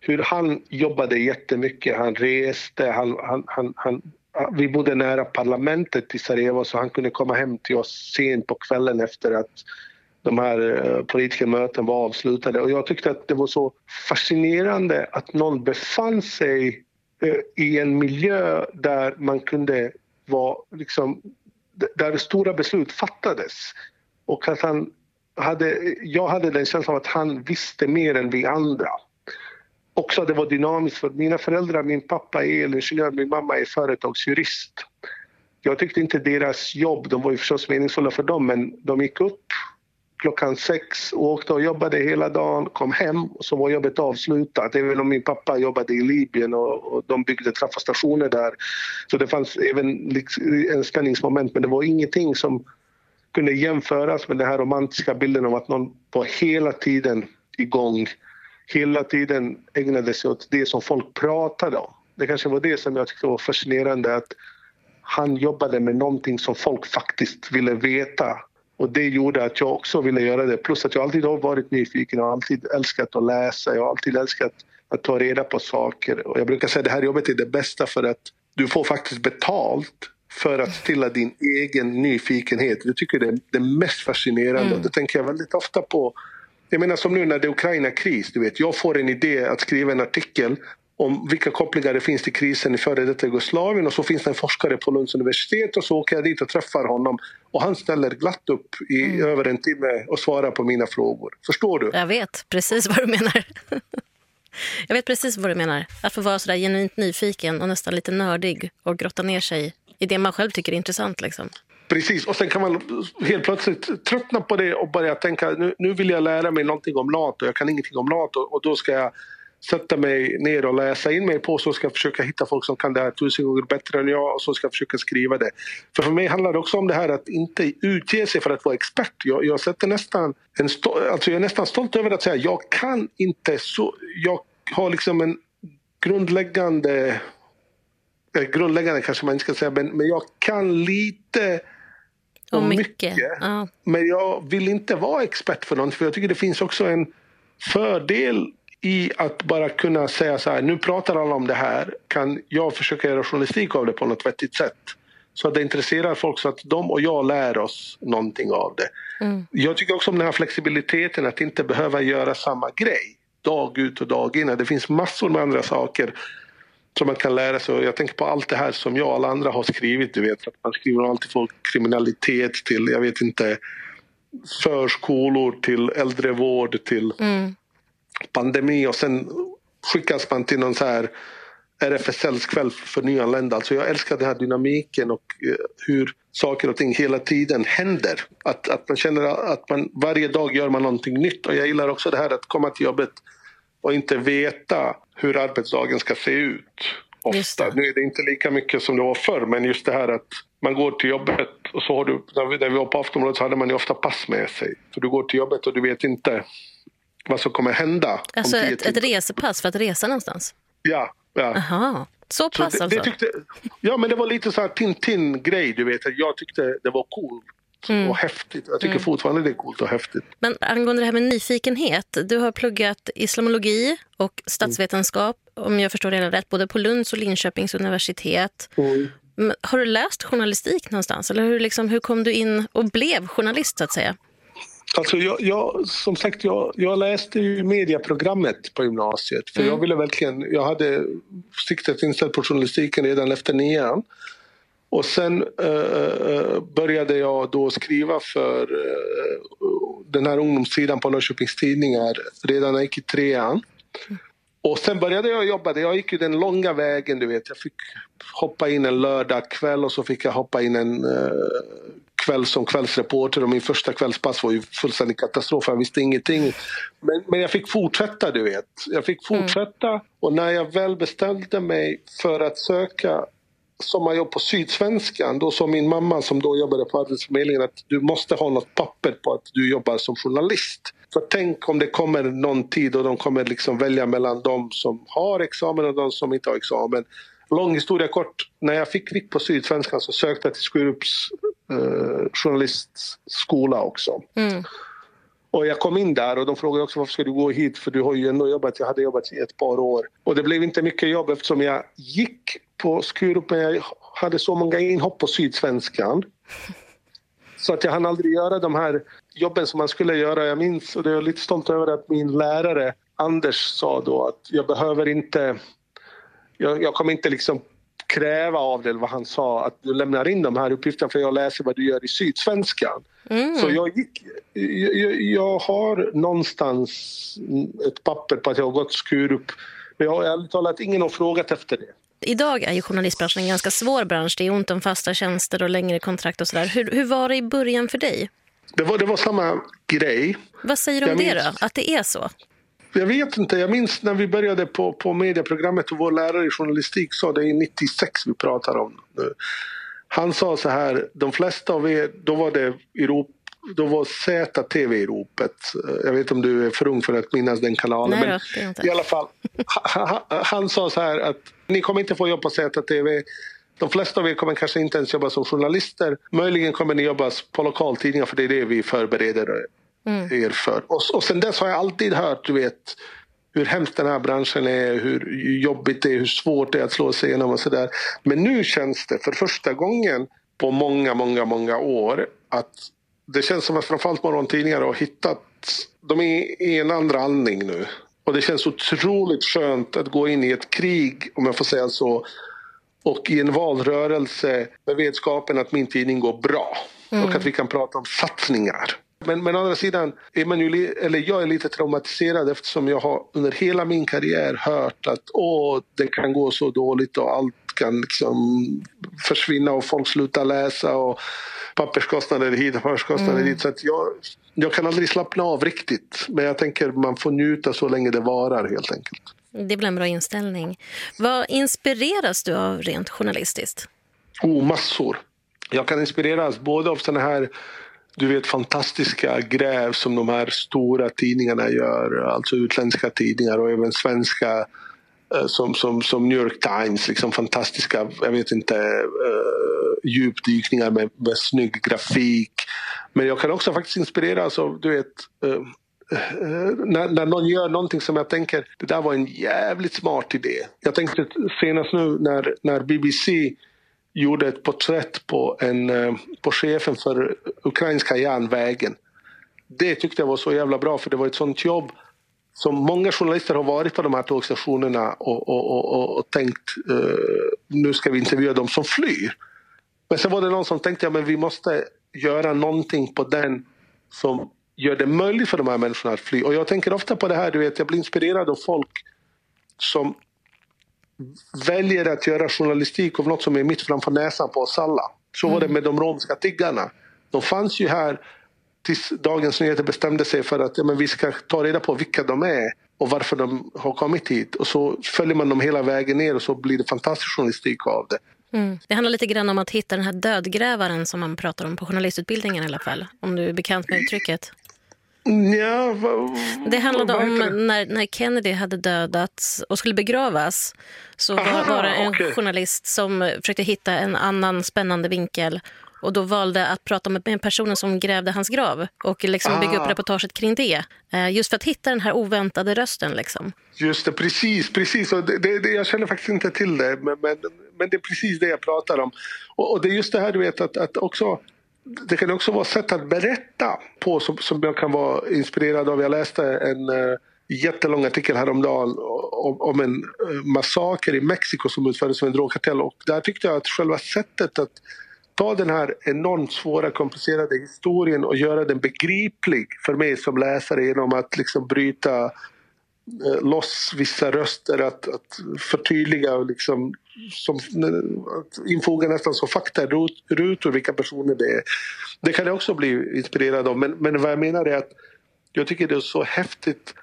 hur han jobbade jättemycket. Han reste, han, han, han, han, ah, vi bodde nära parlamentet i Sarajevo så han kunde komma hem till oss sent på kvällen efter att de här eh, politiska mötena var avslutade. Och jag tyckte att det var så fascinerande att någon befann sig eh, i en miljö där man kunde vara liksom, där stora beslut fattades. Och att han hade, jag hade den känslan av att han visste mer än vi andra. Också att det var dynamiskt för mina föräldrar, min pappa är elingenjör, min mamma är företagsjurist. Jag tyckte inte deras jobb, de var ju förstås meningsfulla för dem, men de gick upp klockan sex och åkte och jobbade hela dagen, kom hem och så var jobbet avslutat. Även om min pappa jobbade i Libyen och, och de byggde trafostationer där. Så det fanns även en spänningsmoment men det var ingenting som kunde jämföras med den här romantiska bilden om att någon var hela tiden igång, hela tiden ägnade sig åt det som folk pratade om. Det kanske var det som jag tyckte var fascinerande att han jobbade med någonting som folk faktiskt ville veta och det gjorde att jag också ville göra det. Plus att jag alltid har varit nyfiken och alltid älskat att läsa. Jag har alltid älskat att ta reda på saker. Och jag brukar säga att det här jobbet är det bästa för att du får faktiskt betalt för att stilla din egen nyfikenhet. Jag tycker det är det mest fascinerande. Mm. Det tänker jag väldigt ofta på. Jag menar som nu när det är Ukraina-kris. Du vet, jag får en idé att skriva en artikel om vilka kopplingar det finns till krisen i före detta Jugoslavien och så finns det en forskare på Lunds universitet och så åker jag dit och träffar honom och han ställer glatt upp i mm. över en timme och svarar på mina frågor. Förstår du? Jag vet precis vad du menar. jag vet precis vad du menar. Att få vara sådär genuint nyfiken och nästan lite nördig och grotta ner sig i det man själv tycker är intressant. Liksom. Precis, och sen kan man helt plötsligt tröttna på det och börja tänka nu, nu vill jag lära mig någonting om NATO, jag kan ingenting om NATO och då ska jag sätta mig ner och läsa in mig på så ska jag försöka hitta folk som kan det här tusen gånger bättre än jag och så ska jag försöka skriva det. För för mig handlar det också om det här att inte utge sig för att vara expert. Jag, jag, sätter nästan en alltså jag är nästan stolt över att säga jag kan inte så... Jag har liksom en grundläggande Eh, grundläggande kanske man inte ska säga, men, men jag kan lite och mycket. mycket ja. Men jag vill inte vara expert för något, för jag tycker det finns också en fördel i att bara kunna säga så här, nu pratar alla om det här, kan jag försöka göra journalistik av det på något vettigt sätt? Så att det intresserar folk så att de och jag lär oss någonting av det. Mm. Jag tycker också om den här flexibiliteten att inte behöva göra samma grej dag ut och dag in. Det finns massor med andra saker som man kan lära sig. Jag tänker på allt det här som jag och alla andra har skrivit. Du vet, att man skriver alltid från kriminalitet till, jag vet inte, förskolor till äldrevård till mm. Pandemi och sen skickas man till någon så här RFSLs kväll för nyanlända. Alltså jag älskar den här dynamiken och eh, hur saker och ting hela tiden händer. Att, att man känner att man varje dag gör man någonting nytt. Och jag gillar också det här att komma till jobbet och inte veta hur arbetsdagen ska se ut. Ofta. Nu är det inte lika mycket som det var förr, men just det här att man går till jobbet och så har du, när vi, var på Aftonbladet så hade man ju ofta pass med sig. För du går till jobbet och du vet inte vad som kommer hända. Alltså ett, ett resepass för att resa någonstans? Ja. ja. Aha. Så pass så det, alltså? Det tyckte, ja, men det var lite så här Tintin-grej, du vet. Jag tyckte det var coolt mm. och häftigt. Jag tycker mm. fortfarande det är coolt och häftigt. Men angående det här med nyfikenhet. Du har pluggat islamologi och statsvetenskap, mm. om jag förstår det rätt, både på Lunds och Linköpings universitet. Mm. Har du läst journalistik någonstans? Eller hur, liksom, hur kom du in och blev journalist, så att säga? Alltså jag, jag, som sagt, jag, jag läste ju mediaprogrammet på gymnasiet. För mm. jag ville verkligen, jag hade siktet inställt på journalistiken redan efter nian. Och sen uh, började jag då skriva för uh, den här ungdomssidan på Norrköpings Tidningar redan när jag gick i trean. Mm. Och sen började jag jobba. Jag gick ju den långa vägen. du vet. Jag fick hoppa in en lördagkväll och så fick jag hoppa in en uh, kväll som kvällsreporter och min första kvällspass var ju fullständig katastrof. Jag visste ingenting. Men, men jag fick fortsätta, du vet. Jag fick mm. fortsätta mm. och när jag väl bestämde mig för att söka sommarjobb på Sydsvenskan, då sa min mamma som då jobbade på Arbetsförmedlingen att du måste ha något papper på att du jobbar som journalist. För tänk om det kommer någon tid och de kommer liksom välja mellan de som har examen och de som inte har examen. Lång historia kort, när jag fick kvick på Sydsvenskan så sökte jag till Skurups eh, journalistskola också. Mm. Och jag kom in där och de frågade också varför ska du gå hit för du har ju ändå jobbat, jag hade jobbat i ett par år. Och det blev inte mycket jobb eftersom jag gick på Skurup men jag hade så många inhopp på Sydsvenskan. Så att jag hann aldrig göra de här jobben som man skulle göra. Jag minns, och det är jag lite stolt över, att min lärare Anders sa då att jag behöver inte... Jag, jag kommer inte liksom kräva av dig, vad han sa, att du lämnar in de här uppgifterna för jag läser vad du gör i Sydsvenskan. Mm. Så jag, gick, jag, jag, har någonstans ett papper på att jag har gått Skurup. Men jag har ärligt talat ingen har frågat efter det. Idag är ju journalistbranschen en ganska svår bransch. Det är ont om fasta tjänster och längre kontrakt och sådär. Hur, hur var det i början för dig? Det var, det var samma grej. Vad säger du om jag det minns... då? Att det är så? Jag vet inte. Jag minns när vi började på, på medieprogrammet och vår lärare i journalistik sa det är 96 vi pratar om nu. Han sa så här, de flesta av er, då var det Europa då var ZTV i ropet. Jag vet inte om du är för ung för att minnas den kanalen. Nej, men I alla fall, han, han sa så här att ni kommer inte få jobb på ZTV. De flesta av er kommer kanske inte ens jobba som journalister. Möjligen kommer ni jobba på lokaltidningar för det är det vi förbereder mm. er för. Och, och sen dess har jag alltid hört, du vet, hur hemskt den här branschen är, hur jobbigt det är, hur svårt det är att slå sig igenom och sådär. Men nu känns det för första gången på många, många, många år att det känns som att framförallt morgontidningar har hittat, de är i en andra andning nu. Och det känns otroligt skönt att gå in i ett krig, om jag får säga så, och i en valrörelse med vetskapen att min tidning går bra. Mm. Och att vi kan prata om satsningar. Men, men å andra sidan, är man ju, eller jag är lite traumatiserad eftersom jag har under hela min karriär hört att åh, det kan gå så dåligt och allt kan liksom försvinna och folk slutar läsa och papperskostnader hit och papperskostnader mm. dit. Så jag, jag kan aldrig slappna av riktigt. Men jag tänker man får njuta så länge det varar helt enkelt. Det är väl en bra inställning. Vad inspireras du av rent journalistiskt? Oh, massor. Jag kan inspireras både av såna här du vet fantastiska gräv som de här stora tidningarna gör. Alltså utländska tidningar och även svenska eh, som, som, som New York Times. Liksom fantastiska, jag vet inte, uh, djupdykningar med, med snygg grafik. Men jag kan också faktiskt inspireras av, du vet, uh, när, när någon gör någonting som jag tänker, det där var en jävligt smart idé. Jag tänkte senast nu när, när BBC gjorde ett porträtt på, en, eh, på chefen för ukrainska järnvägen. Det tyckte jag var så jävla bra för det var ett sånt jobb som många journalister har varit på de här tågstationerna och, och, och, och tänkt eh, nu ska vi intervjua dem som flyr. Men sen var det någon som tänkte att ja, vi måste göra någonting på den som gör det möjligt för de här människorna att fly. Och jag tänker ofta på det här, du vet, jag blir inspirerad av folk som väljer att göra journalistik av något som är mitt framför näsan på oss alla. Så var det med de romska tiggarna. De fanns ju här tills Dagens Nyheter bestämde sig för att ja, men vi ska ta reda på vilka de är och varför de har kommit hit. Och så följer man dem hela vägen ner och så blir det fantastisk journalistik av det. Mm. Det handlar lite grann om att hitta den här dödgrävaren som man pratar om på journalistutbildningen i alla fall. Om du är bekant med uttrycket. Ja, va, det handlade om när, när Kennedy hade dödats och skulle begravas. Så var, Aha, var det en okay. journalist som försökte hitta en annan spännande vinkel och då valde att prata med personen som grävde hans grav och liksom ah. bygga upp ah. reportaget kring det. Eh, just för att hitta den här oväntade rösten. Liksom. Just det, precis. precis. Och det, det, jag känner faktiskt inte till det, men, men, men, det är precis det jag pratar om. Och, och det är just det här du vet att, att också det kan också vara sätt att berätta på som, som jag kan vara inspirerad av. Jag läste en uh, jättelång artikel häromdagen om, om en uh, massaker i Mexiko som utfördes av en drogkartell och där tyckte jag att själva sättet att ta den här enormt svåra komplicerade historien och göra den begriplig för mig som läsare genom att liksom bryta eh, loss vissa röster, att, att förtydliga och liksom, som, infogar nästan som faktarutor vilka personer det är. Det kan jag också bli inspirerad av men, men vad jag menar är att jag tycker det är så häftigt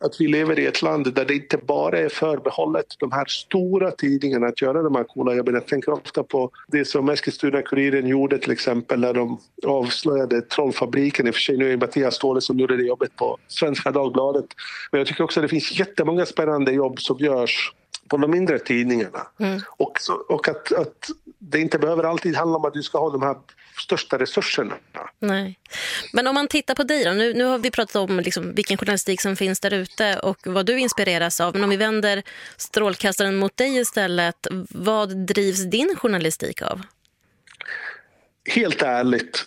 att vi lever i ett land där det inte bara är förbehållet de här stora tidningarna att göra de här coola jobben. Jag tänker ofta på det som Eskilstuna-Kuriren gjorde till exempel när de avslöjade Trollfabriken. I och för sig nu är det Mattias Ståhle som gjorde det jobbet på Svenska Dagbladet. Men jag tycker också att det finns jättemånga spännande jobb som görs på de mindre tidningarna. Mm. Och, så, och att, att det inte behöver alltid handla om att du ska ha de här största resurserna. Nej. Men om man tittar på dig då, nu, nu har vi pratat om liksom vilken journalistik som finns där ute och vad du inspireras av. Men om vi vänder strålkastaren mot dig istället, vad drivs din journalistik av? Helt ärligt,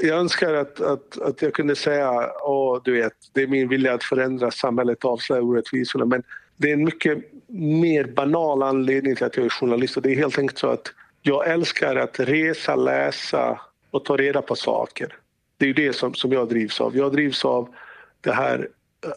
jag önskar att, att, att jag kunde säga åh, du vet, det är min vilja att förändra samhället avslöja orättvisorna. Men det är en mycket mer banal anledning till att jag är journalist och det är helt enkelt så att jag älskar att resa, läsa och ta reda på saker. Det är det som, som jag drivs av. Jag drivs av det här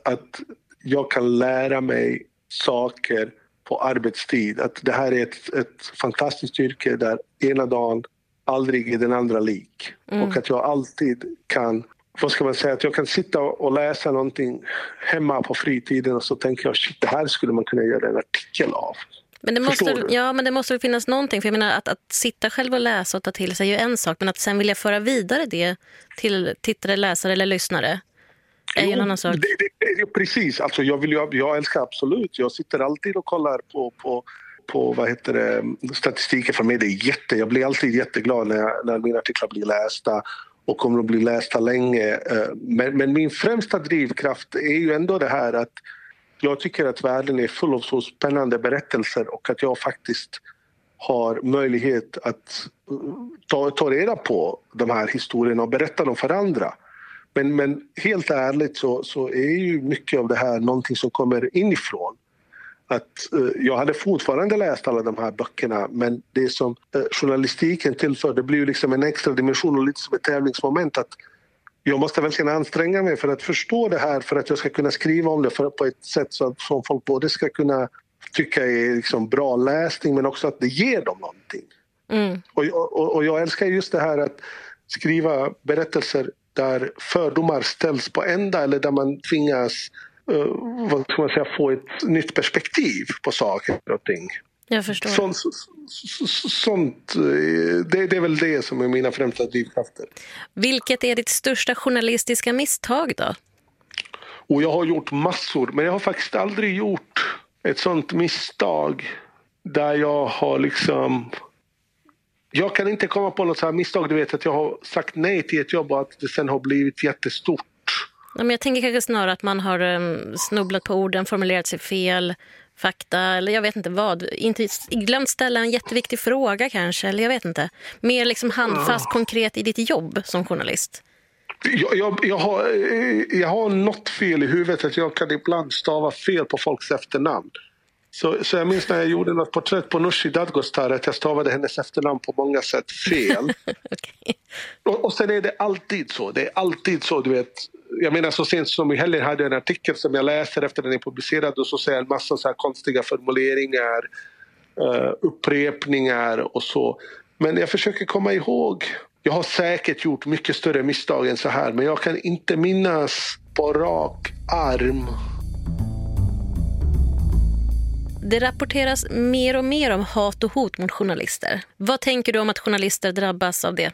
att jag kan lära mig saker på arbetstid. Att det här är ett, ett fantastiskt yrke där ena dagen aldrig är den andra lik. Mm. Och att jag alltid kan, vad ska man säga, att jag kan sitta och läsa någonting hemma på fritiden och så tänker jag shit, det här skulle man kunna göra en artikel av. Men det, måste, ja, men det måste finnas någonting. För jag menar att, att sitta själv och läsa och ta till sig är ju en sak. Men att sen vilja föra vidare det till tittare, läsare eller lyssnare är jo, en annan sak. Det, det, precis, alltså jag, vill, jag, jag älskar absolut. Jag sitter alltid och kollar på, på på vad heter det, statistiken för mig. Det är jätte, jag blir alltid jätteglad när, jag, när mina artiklar blir lästa och kommer att bli lästa länge. Eh, men, men min främsta drivkraft är ju ändå det här att jag tycker att världen är full av så spännande berättelser och att jag faktiskt har möjlighet att eh, ta, ta reda på de här historierna och berätta dem för andra. Men, men helt ärligt så, så är ju mycket av det här någonting som kommer inifrån. Att, uh, jag hade fortfarande läst alla de här böckerna men det som uh, journalistiken tillför det blir ju liksom en extra dimension och lite som ett tävlingsmoment. att jag måste verkligen anstränga mig för att förstå det här för att jag ska kunna skriva om det för, på ett sätt så att som folk både ska kunna tycka är liksom bra läsning men också att det ger dem någonting. Mm. Och, och, och jag älskar just det här att skriva berättelser där fördomar ställs på ända eller där man tvingas vad ska man säga, få ett nytt perspektiv på saker och ting. Jag förstår. Sånt, sånt, det, det, är väl det som är mina främsta drivkrafter. Vilket är ditt största journalistiska misstag då? Och jag har gjort massor, men jag har faktiskt aldrig gjort ett sånt misstag där jag har liksom... Jag kan inte komma på något sånt misstag, du vet att jag har sagt nej till ett jobb och att det sen har blivit jättestort. Ja, men jag tänker kanske snarare att man har um, snubblat på orden, formulerat sig fel, fakta eller jag vet inte vad. Inte glömt ställa en jätteviktig fråga kanske, eller jag vet inte. Mer liksom handfast, ja. konkret i ditt jobb som journalist. Jag, jag, jag, har, jag har något fel i huvudet att jag kan ibland stava fel på folks efternamn. Så, så jag minns när jag gjorde något porträtt på Nooshi Dadgostar att jag stavade hennes efternamn på många sätt fel. okay. och, och sen är det alltid så. Det är alltid så, du vet jag menar så sent som i helgen hade jag en artikel som jag läser efter den är publicerad och så säger jag en massa så här konstiga formuleringar uh, upprepningar och så. Men jag försöker komma ihåg. Jag har säkert gjort mycket större misstag än så här, men jag kan inte minnas på rak arm det rapporteras mer och mer om hat och hot mot journalister. Vad tänker du om att journalister drabbas av det?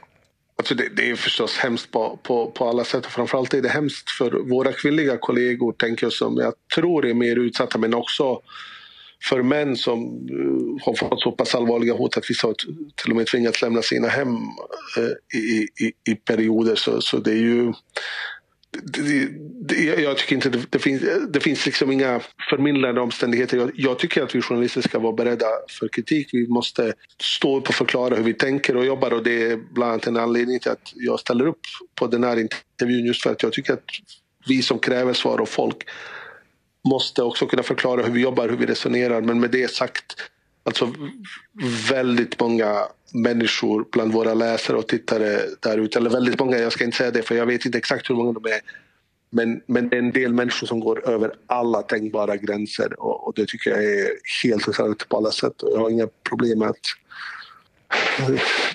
Alltså det, det är förstås hemskt på, på, på alla sätt. och Framförallt är det hemskt för våra kvinnliga kollegor, tänker jag, som jag tror är mer utsatta, men också för män som uh, har fått så pass allvarliga hot att vissa har till och med tvingats lämna sina hem uh, i, i, i perioder. Så, så det är ju det, det, jag tycker inte det, det, finns, det finns liksom inga förmildrande omständigheter. Jag, jag, tycker att vi journalister ska vara beredda för kritik. Vi måste stå upp och förklara hur vi tänker och jobbar och det är bland annat en anledning till att jag ställer upp på den här intervjun just för att jag tycker att vi som kräver svar av folk måste också kunna förklara hur vi jobbar, hur vi resonerar. Men med det sagt, alltså väldigt många människor bland våra läsare och tittare där ute. Eller väldigt många, jag ska inte säga det för jag vet inte exakt hur många de är. Men, men det är en del människor som går över alla tänkbara gränser och, och det tycker jag är helt förfärligt på alla sätt. Och jag har inga problem med att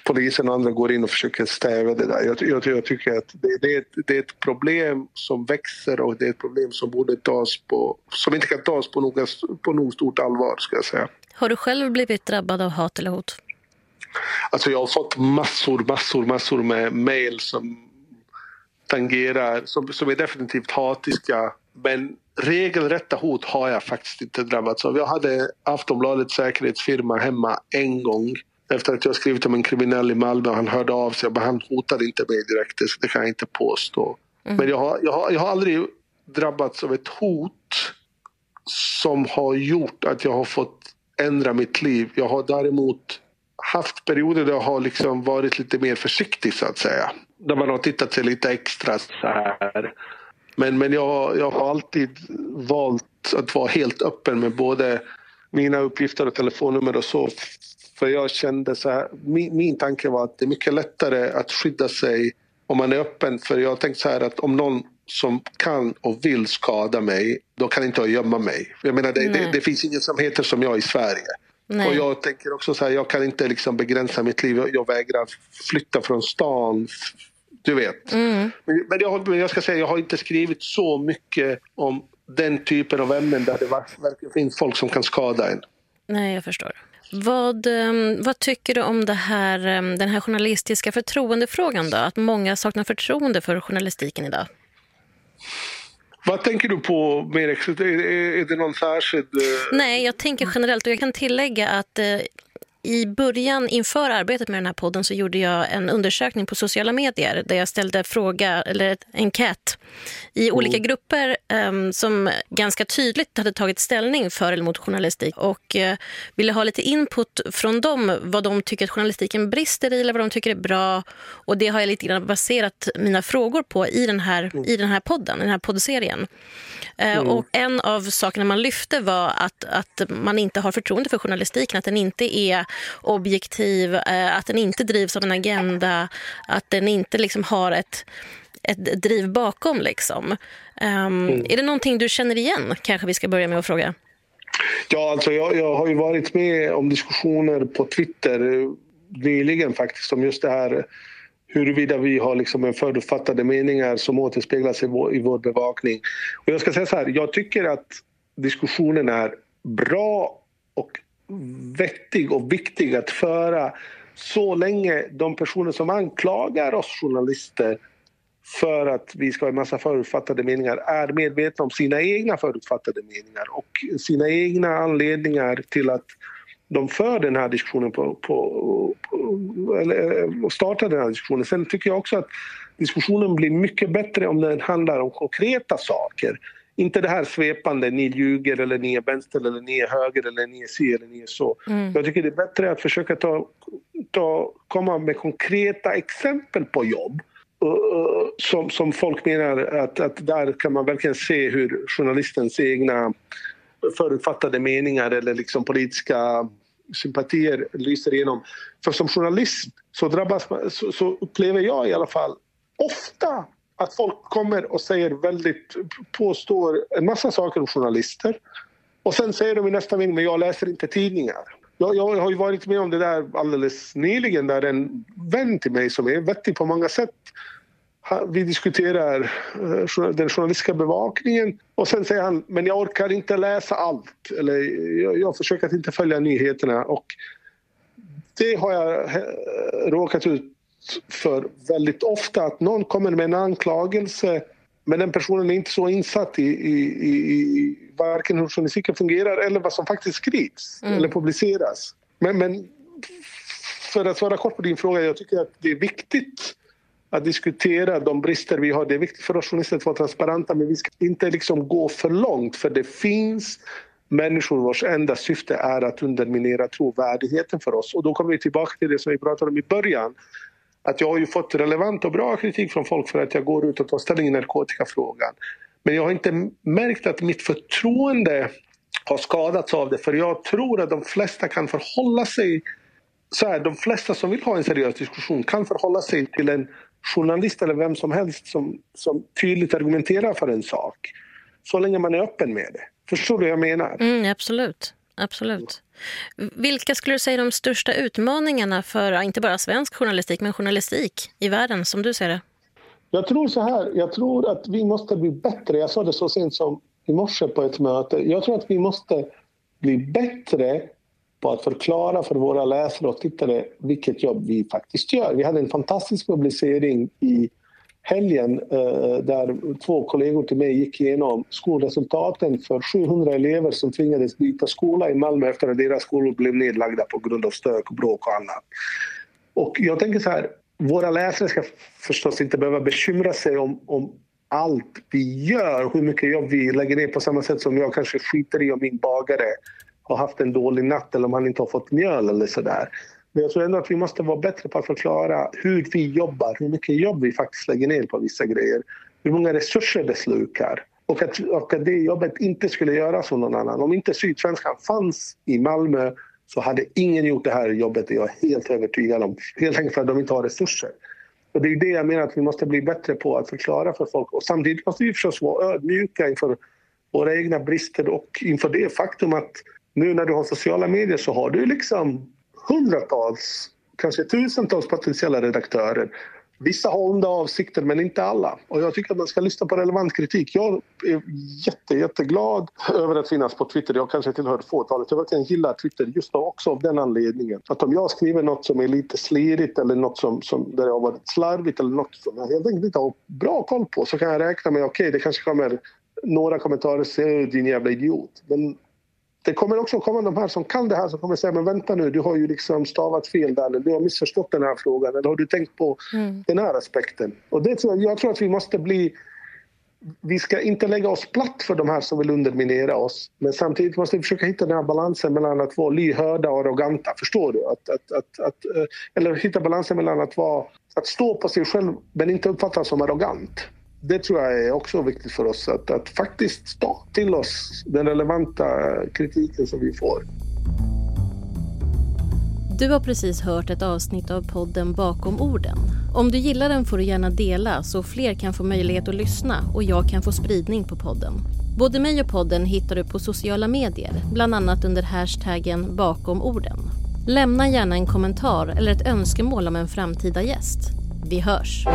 polisen och andra går in och försöker stävja det där. Jag, jag, jag tycker att det, det, är ett, det, är ett, problem som växer och det är ett problem som borde tas på, som inte kan tas på något, på nog stort allvar ska jag säga. Har du själv blivit drabbad av hat eller hot? Alltså jag har fått massor, massor, massor med mejl som tangerar, som, som är definitivt hatiska. Men regelrätta hot har jag faktiskt inte drabbats av. Jag hade Aftonbladets säkerhetsfirma hemma en gång efter att jag skrivit om en kriminell i Malmö. Han hörde av sig. Men han hotade inte mig direkt, det kan jag inte påstå. Mm. Men jag har, jag, har, jag har aldrig drabbats av ett hot som har gjort att jag har fått ändra mitt liv. Jag har däremot haft perioder där jag har liksom varit lite mer försiktig så att säga. Där man har tittat sig lite extra så här. Men, men jag, jag har alltid valt att vara helt öppen med både mina uppgifter och telefonnummer och så. För jag kände så här, min, min tanke var att det är mycket lättare att skydda sig om man är öppen. För jag har tänkt så här att om någon som kan och vill skada mig, då kan inte jag gömma mig. Jag menar, det, det, det, finns ingen som heter som jag i Sverige. Nej. Och jag tänker också så här, jag kan inte liksom begränsa mitt liv. Jag vägrar flytta från stan. Du vet. Mm. Men, men, jag, men jag ska säga, jag har inte skrivit så mycket om den typen av ämnen där det verkligen finns folk som kan skada en. Nej, jag förstår. Vad, ehm, vad tycker du om här, ehm, den här journalistiska förtroendefrågan då? Att många saknar förtroende för journalistiken idag? Vad tänker du på mer Är det någon särskild... Eh, Nej, jag tänker generellt och jag kan tillägga att eh, i början inför arbetet med den här podden så gjorde jag en undersökning på sociala medier där jag ställde fråga eller en enkät i mm. olika grupper um, som ganska tydligt hade tagit ställning för eller mot journalistik och uh, ville ha lite input från dem vad de tycker att journalistiken brister i eller vad de tycker är bra och det har jag lite grann baserat mina frågor på i den här, mm. i den här podden, den här poddserien. Eh, mm. Och en av sakerna man lyfte var att, att man inte har förtroende för journalistiken, att den inte är objektiv, eh, att den inte drivs av en agenda, att den inte liksom har ett, ett driv bakom. Liksom. Um, mm. Är det någonting du känner igen, kanske vi ska börja med att fråga? Ja, alltså jag, jag har ju varit med om diskussioner på Twitter nyligen faktiskt om just det här huruvida vi har liksom en förutfattade meningar som återspeglas i vår, i vår bevakning. Och jag ska säga så här, jag tycker att diskussionen är bra vettig och viktig att föra så länge de personer som anklagar oss journalister för att vi ska ha en massa förutfattade meningar är medvetna om sina egna förutfattade meningar och sina egna anledningar till att de för den här diskussionen på, på, på eller eh, startar den här diskussionen. Sen tycker jag också att diskussionen blir mycket bättre om den handlar om konkreta saker. Inte det här svepande, ni ljuger eller ni är vänster eller ni är höger eller ni är si eller ni är så. Mm. Jag tycker det är bättre att försöka ta, ta, komma med konkreta exempel på jobb uh, som, som folk menar att, att där kan man verkligen se hur journalistens egna förutfattade meningar eller liksom politiska sympatier lyser igenom. För som journalist så, drabbas, så, så upplever jag i alla fall ofta att folk kommer och säger väldigt, påstår en massa saker om journalister. Och sen säger de i nästa mening, men jag läser inte tidningar. jag, jag, har ju varit med om det där alldeles nyligen där en vän till mig som är vettig på många sätt. Vi diskuterar eh, den journalistiska bevakningen. Och sen säger han men jag orkar inte läsa allt. Eller jag, jag försöker att inte följa nyheterna. Och det har jag eh, råkat ut för väldigt ofta att någon kommer med en anklagelse men den personen är inte så insatt i, i, i varken hur journalistiken fungerar eller vad som faktiskt skrivs mm. eller publiceras. Men, men för att svara kort på din fråga, jag tycker att det är viktigt att diskutera de brister vi har. Det är viktigt för oss journalister att vara transparenta men vi ska inte liksom gå för långt för det finns människor vars enda syfte är att underminera trovärdigheten för oss. Och då kommer vi tillbaka till det som vi pratade om i början. Att jag har ju fått relevant och bra kritik från folk för att jag går ut och tar ställning i narkotikafrågan. Men jag har inte märkt att mitt förtroende har skadats av det för jag tror att de flesta kan förhålla sig så här, de flesta som vill ha en seriös diskussion kan förhålla sig till en journalist eller vem som helst som, som tydligt argumenterar för en sak. Så länge man är öppen med det. Förstår du vad jag menar? Mm, absolut absolut. Vilka skulle du säga är de största utmaningarna för inte bara svensk journalistik men journalistik i världen som du ser det? Jag tror så här, jag tror att vi måste bli bättre. Jag sa det så sent som i morse på ett möte. Jag tror att vi måste bli bättre på att förklara för våra läsare och tittare vilket jobb vi faktiskt gör. Vi hade en fantastisk publicering i helgen eh, där två kollegor till mig gick igenom skolresultaten för 700 elever som tvingades byta skola i Malmö efter att deras skolor blev nedlagda på grund av stök, bråk och annat. Och jag tänker så här, våra läsare ska förstås inte behöva bekymra sig om, om allt vi gör, hur mycket jobb vi lägger ner på samma sätt som jag kanske skiter i om min bagare har haft en dålig natt eller om han inte har fått mjöl eller sådär. Men jag tror ändå att vi måste vara bättre på att förklara hur vi jobbar, hur mycket jobb vi faktiskt lägger ner på vissa grejer. Hur många resurser det slukar. Och att, och att det jobbet inte skulle göras av någon annan. Om inte Sydsvenskan fanns i Malmö så hade ingen gjort det här jobbet, det är jag helt övertygad om. Helt enkelt för att de inte har resurser. Och det är det jag menar att vi måste bli bättre på att förklara för folk. Och samtidigt måste vi förstås vara ödmjuka inför våra egna brister och inför det faktum att nu när du har sociala medier så har du liksom hundratals, kanske tusentals potentiella redaktörer. Vissa har onda avsikter, men inte alla. Och jag tycker att man ska lyssna på relevant kritik. Jag är jätte, jätteglad över att finnas på Twitter. Jag kanske tillhör fåtalet. Jag verkligen gillar Twitter just också av den anledningen. Att om jag skriver något som är lite slirigt eller något som, som där jag har varit slarvigt eller något som jag helt enkelt inte har bra koll på så kan jag räkna med okej, okay, det kanske kommer några kommentarer, säger din jävla idiot. Men det kommer också komma de här som kan det här som kommer säga men vänta nu, du har ju liksom stavat fel där eller du har missförstått den här frågan eller har du tänkt på mm. den här aspekten? Och det jag tror att vi måste bli vi ska inte lägga oss platt för de här som vill underminera oss. Men samtidigt måste vi försöka hitta den här balansen mellan att vara lyhörda och arroganta. Förstår du? Att, att, att, att, eh, eller hitta balansen mellan att, vara, att stå på sig själv men inte uppfattas som arrogant det tror jag är också viktigt för oss att, att faktiskt ta till oss den relevanta kritiken som vi får. Du har precis hört ett avsnitt av podden Bakom orden. Om du gillar den får du gärna dela så fler kan få möjlighet att lyssna och jag kan få spridning på podden. Både mig och podden hittar du på sociala medier, bland annat under hashtaggen bakom orden. Lämna gärna en kommentar eller ett önskemål om en framtida gäst. Vi hörs!